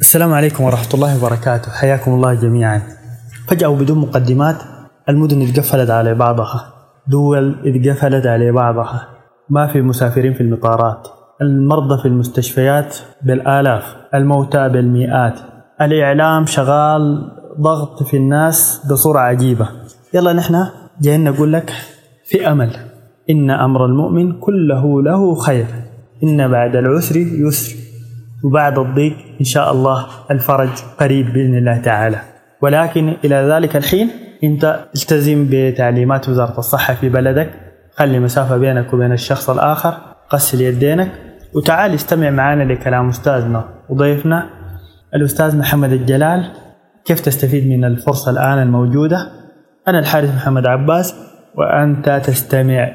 السلام عليكم ورحمة الله وبركاته. حياكم الله جميعا. فجأة وبدون مقدمات المدن اتقفلت على بعضها. دول اتقفلت على بعضها. ما في مسافرين في المطارات. المرضى في المستشفيات بالآلاف الموتى بالمئات. الإعلام شغال ضغط في الناس بصورة عجيبة. يلا نحن جايين نقول لك في أمل. إن أمر المؤمن كله له خير. إن بعد العسر يسر. وبعد الضيق إن شاء الله الفرج قريب بإذن الله تعالى. ولكن إلى ذلك الحين أنت التزم بتعليمات وزارة الصحة في بلدك. خلي مسافة بينك وبين الشخص الآخر غسل يدينك وتعال استمع معنا لكلام أستاذنا وضيفنا الأستاذ محمد الجلال. كيف تستفيد من الفرصة الآن الموجودة؟ أنا الحارث محمد عباس وأنت تستمع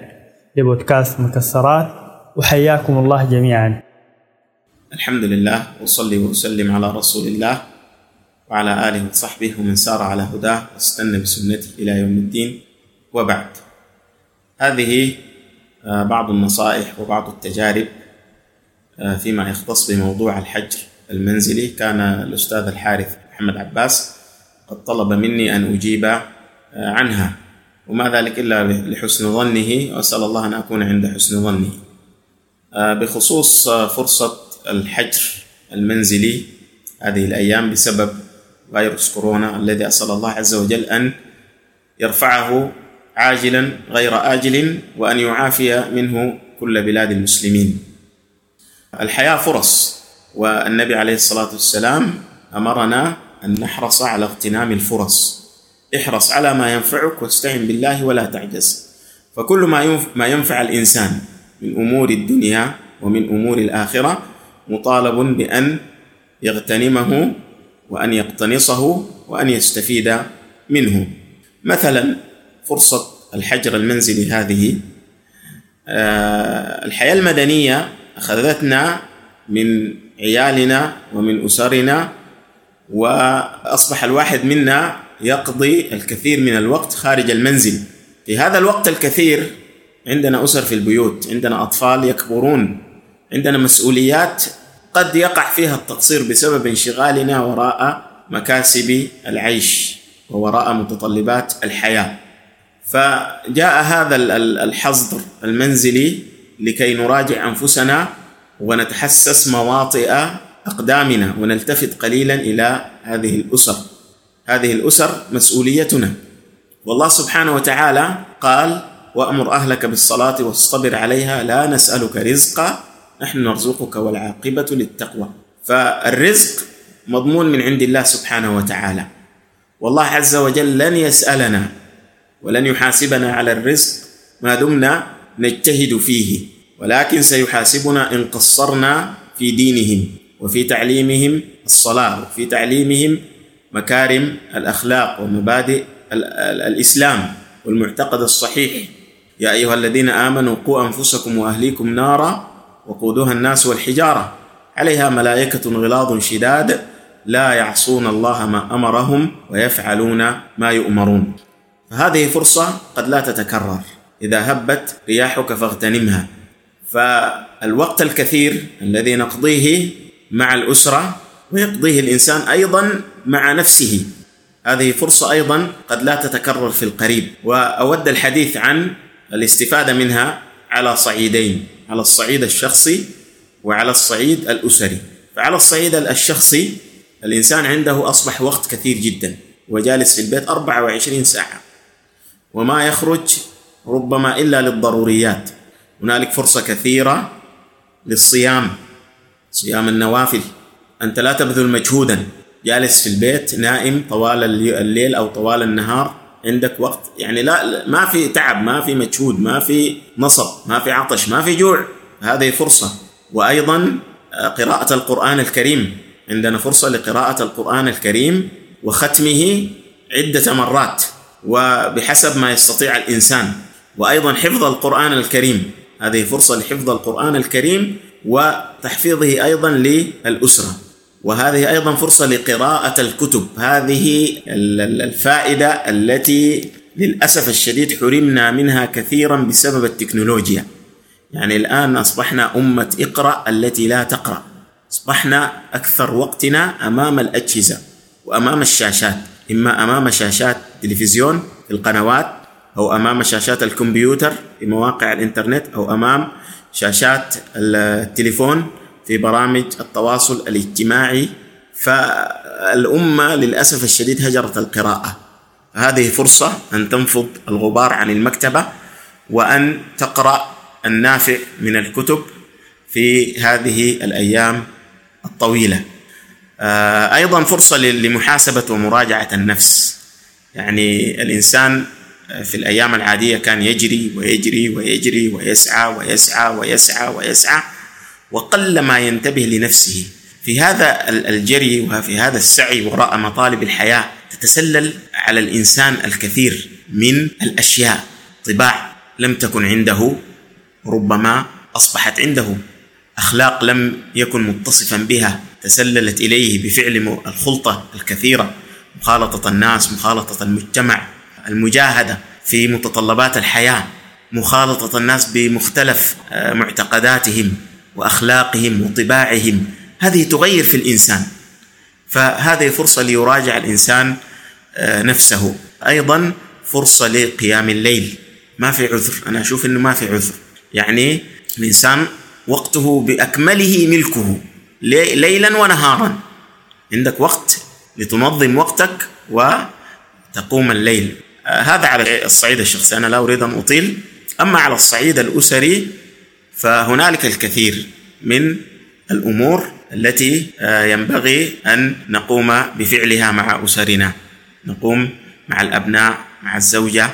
لبودكاست مكسرات وحياكم الله جميعا. الحمد لله وصلي وسلم على رسول الله وعلى آله وصحبه ومن سار على هداه واستنى بسنته إلى يوم الدين. وبعد هذه آه، بعض النصائح وبعض التجارب آه، فيما يختص بموضوع الحجر المنزلي. كان الأستاذ الحارث محمد عباس قد طلب مني أن أجيب آه، عنها وما ذلك إلا لحسن ظنه وأسأل الله أن أكون عند حسن ظنه. بخصوص فرصة الحجر المنزلي. هذه الأيام بسبب فيروس كورونا الذي أسأل الله عز وجل أن يرفعه عاجلا غير آجل وأن يعافي منه كل بلاد المسلمين. الحياة فرص والنبي عليه الصلاة والسلام أمرنا أن نحرص على اغتنام الفرص. احرص على ما ينفعك واستعن بالله ولا تعجز. فكل ما ما ينفع الإنسان من أمور الدنيا ومن أمور الآخرة مطالب بأن يغتنمه وأن يقتنصه وأن يستفيد منه. مثلا فرصة الحجر المنزلي هذه آه، الحياة المدنية أخذتنا من عيالنا ومن أسرنا وأصبح الواحد منا يقضي الكثير من الوقت خارج المنزل. في هذا الوقت الكثير عندنا أسر في البيوت عندنا أطفال يكبرون. عندنا مسؤوليات قد يقع فيها التقصير بسبب انشغالنا وراء مكاسب العيش ووراء متطلبات الحياة. فجاء هذا الحظر المنزلي لكي نراجع أنفسنا ونتحسس مواطئ أقدامنا ونلتفت قليلا إلى هذه الأسر. هذه الأسر مسؤوليتنا. والله سبحانه وتعالى قال وأمر أهلك بالصلاة واصطبر عليها لا نسألك رزقا نحن نرزقك والعاقبة للتقوى. فالرزق مضمون من عند الله سبحانه وتعالى. والله عز وجل لن يسألنا ولن يحاسبنا على الرزق ما دمنا نجتهد فيه ولكن سيحاسبنا إن قصرنا في دينهم وفي تعليمهم الصلاة وفي تعليمهم مكارم الأخلاق ومبادئ الإسلام والمعتقد الصحيح. يا أيها الذين آمنوا قوا أنفسكم وأهليكم نارا وقودها الناس والحجارة. عليها ملائكة غلاظ شداد لا يعصون الله ما أمرهم ويفعلون ما يؤمرون. فهذه فرصة قد لا تتكرر. إذا هبت رياحك فاغتنمها. فالوقت الكثير الذي نقضيه مع الأسرة ويقضيه الإنسان أيضا مع نفسه. هذه فرصة أيضا قد لا تتكرر في القريب. وأود الحديث عن الاستفادة منها على صعيدين. على الصعيد الشخصي وعلى الصعيد الأسري. فعلى الصعيد الشخصي الإنسان عنده أصبح وقت كثير جدا وجالس في البيت 24 ساعة. وما يخرج ربما إلا للضروريات. هنالك فرصة كثيرة للصيام صيام النوافل. أنت لا تبذل مجهودا جالس في البيت نائم طوال الليل أو طوال النهار. عندك وقت. يعني لا ما في تعب ما في مجهود ما في نصب ما في عطش ما في جوع. هذه فرصة. وأيضا آه، قراءة القرآن الكريم. عندنا فرصة لقراءة القرآن الكريم وختمه عدة مرات وبحسب ما يستطيع الإنسان. وأيضا حفظ القرآن الكريم. هذه فرصة لحفظ القرآن الكريم وتحفيظه أيضا للأسرة. وهذه أيضا فرصة لقراءة الكتب. هذه الفائدة التي للأسف الشديد حرمنا منها كثيرا بسبب التكنولوجيا. يعني الآن أصبحنا أمة اقرأ التي لا تقرأ. أصبحنا أكثر وقتنا أمام الأجهزة وأمام الشاشات إما أمام شاشات تلفزيون في القنوات أو أمام شاشات الكمبيوتر في مواقع الإنترنت أو أمام شاشات التليفون في برامج التواصل الاجتماعي فالأمة للأسف الشديد هجرت القراءة. هذه فرصة أن تنفض الغبار عن المكتبة وأن تقرأ النافع من الكتب في هذه الأيام الطويلة. آه، أيضا فرصة لمحاسبة ومراجعة النفس. يعني الإنسان في الأيام العادية كان يجري ويجري ويجري ويسعى ويسعى ويسعى ويسعى وقل ما ينتبه لنفسه. في هذا الجري وفي هذا السعي وراء مطالب الحياة تتسلل على الإنسان الكثير من الأشياء. طباع لم تكن عنده ربما أصبحت عنده. أخلاق لم يكن متصفا بها تسللت إليه بفعل الخلطة الكثيرة. مخالطة الناس مخالطة المجتمع المجاهدة في متطلبات الحياة. مخالطة الناس بمختلف آه، معتقداتهم. وأخلاقهم وطباعهم. هذه تغير في الإنسان. فهذه فرصة ليراجع الإنسان آه، نفسه. أيضا فرصة لقيام الليل. ما في عذر. أنا أشوف أنه ما في عذر. يعني الإنسان وقته بأكمله ملكه. ليلا ونهارا. عندك وقت لتنظم وقتك وتقوم الليل. آه، هذا على الصعيد الشخصي. أنا لا أريد أن أطيل. أما على الصعيد الأسري فهنالك الكثير من الأمور التي آه، ينبغي أن نقوم بفعلها مع أسرنا. نقوم مع الأبناء مع الزوجة.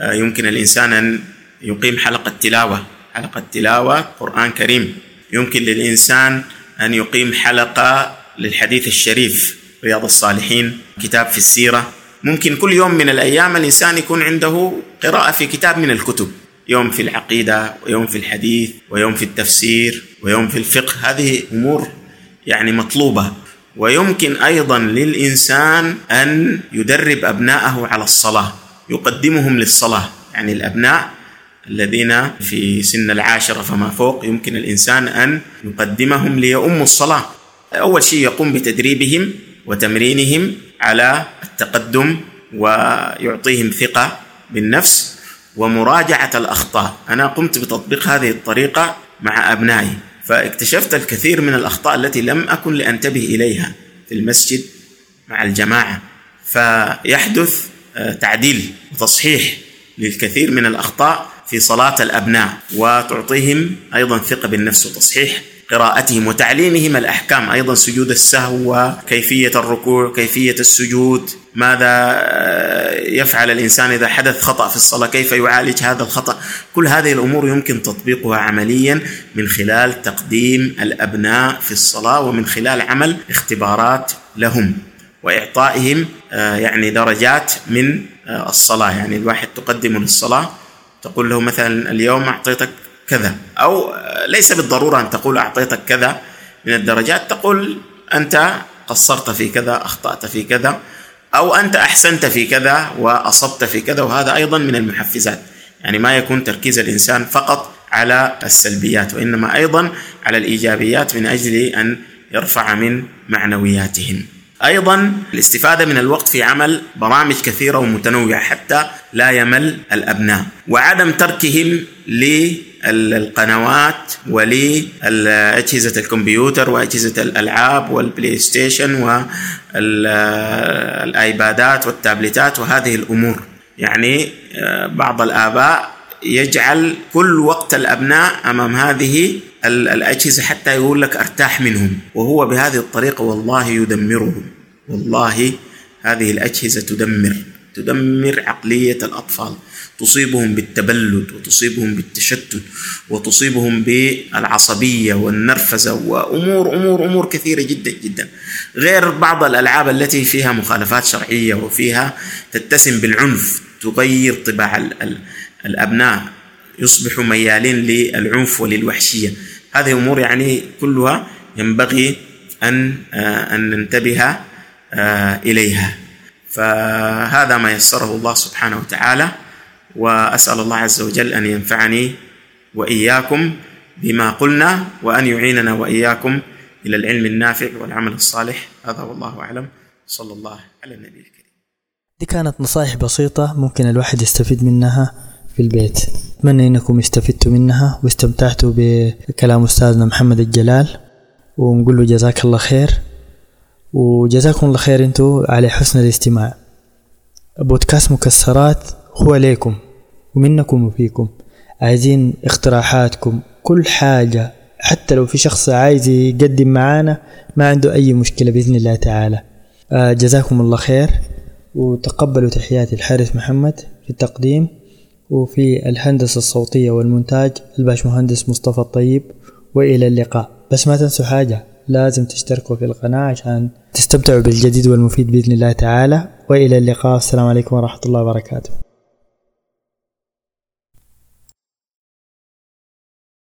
آه، يمكن الإنسان أن يقيم حلقة تلاوة حلقة تلاوة قرآن كريم. يمكن للإنسان أن يقيم حلقة للحديث الشريف رياض الصالحين كتاب في السيرة. ممكن كل يوم من الأيام الإنسان يكون عنده قراءة في كتاب من الكتب. يوم في العقيدة ويوم في الحديث ويوم في التفسير ويوم في الفقه. هذه أمور يعني مطلوبة. ويمكن أيضا للإنسان أن يدرب أبناءه على الصلاة يقدمهم للصلاة. يعني الأبناء الذين في سن العاشرة فما فوق يمكن الإنسان أن يقدمهم ليؤموا الصلاة. أول شيء يقوم بتدريبهم وتمرينهم على التقدم ويعطيهم ثقة بالنفس. ومراجعة الأخطاء. أنا قمت بتطبيق هذه الطريقة مع أبنائي فاكتشفت الكثير من الأخطاء التي لم أكن لأنتبه إليها في المسجد مع الجماعة. فيحدث آه، تعديل وتصحيح للكثير من الأخطاء في صلاة الأبناء وتعطيهم أيضا ثقة بالنفس وتصحيح قراءتهم وتعليمهم الأحكام أيضا سجود السهو وكيفية الركوع كيفية السجود. ماذا آه، يفعل الإنسان إذا حدث خطأ في الصلاة؟ كيف يعالج هذا الخطأ؟ كل هذه الأمور يمكن تطبيقها عمليا من خلال تقديم الأبناء في الصلاة ومن خلال عمل اختبارات لهم وإعطائهم آه، يعني درجات من آه، الصلاة. يعني الواحد تقدم للصلاة تقول له مثلا اليوم أعطيتك كذا أو ليس بالضرورة أن تقول أعطيتك كذا من الدرجات تقول أنت قصرت في كذا أخطأت في كذا. أو أنت أحسنت في كذا وأصبت في كذا وهذا أيضا من المحفزات. يعني ما يكون تركيز الإنسان فقط على السلبيات وإنما أيضا على الإيجابيات من أجل أن يرفع من معنوياتهم. أيضا الاستفادة من الوقت في عمل برامج كثيرة ومتنوعة حتى لا يمل الأبناء. وعدم تركهم للقنوات ولاجهزه الكمبيوتر وأجهزة الألعاب والبلاي ستيشن والايبادات والتابلتات وهذه الأمور. يعني آه، بعض الآباء يجعل كل وقت الأبناء أمام هذه الأجهزة حتى يقول لك أرتاح منهم. وهو بهذه الطريقة والله يدمرهم. والله هذه الأجهزة تدمر تدمر عقلية الأطفال. تصيبهم بالتبلد وتصيبهم بالتشتت وتصيبهم بالعصبية والنرفزة وأمور أمور أمور كثيرة جدا جدا. غير بعض الألعاب التي فيها مخالفات شرعية وفيها تتسم بالعنف تغير طباع الأبناء يصبحوا ميالين للعنف وللوحشية. هذه أمور يعني كلها ينبغي أن آه، أن ننتبه آه، إليها. فهذا ما يسره الله سبحانه وتعالى. وأسأل الله عز وجل أن ينفعني وإياكم بما قلنا وأن يعيننا وإياكم إلى العلم النافع والعمل الصالح. هذا والله أعلم. صلى الله على النبي الكريم. دي كانت نصائح بسيطة ممكن الواحد يستفيد منها في البيت. أتمنى إنكم استفدتوا منها واستمتعتوا بكلام أستاذنا محمد الجلال؟ ونقول له جزاك الله خير. وجزاكم الله خير أنتوا على حسن الاستماع. بودكاست مكسرات هو ليكم ومنكم وفيكم. عايزين اقتراحاتكم. كل حاجة حتى لو في شخص عايز يقدم معانا ما عنده أي مشكلة بإذن الله تعالى. آه جزاكم الله خير. وتقبلوا تحياتي الحارث محمد في التقديم. وفي الهندسة الصوتية والمونتاج الباش مهندس مصطفى الطيب. وإلى اللقاء. بس ما تنسوا حاجة لازم تشتركوا في القناة عشان تستمتعوا بالجديد والمفيد بإذن الله تعالى. وإلى اللقاء. السلام عليكم ورحمة الله وبركاته.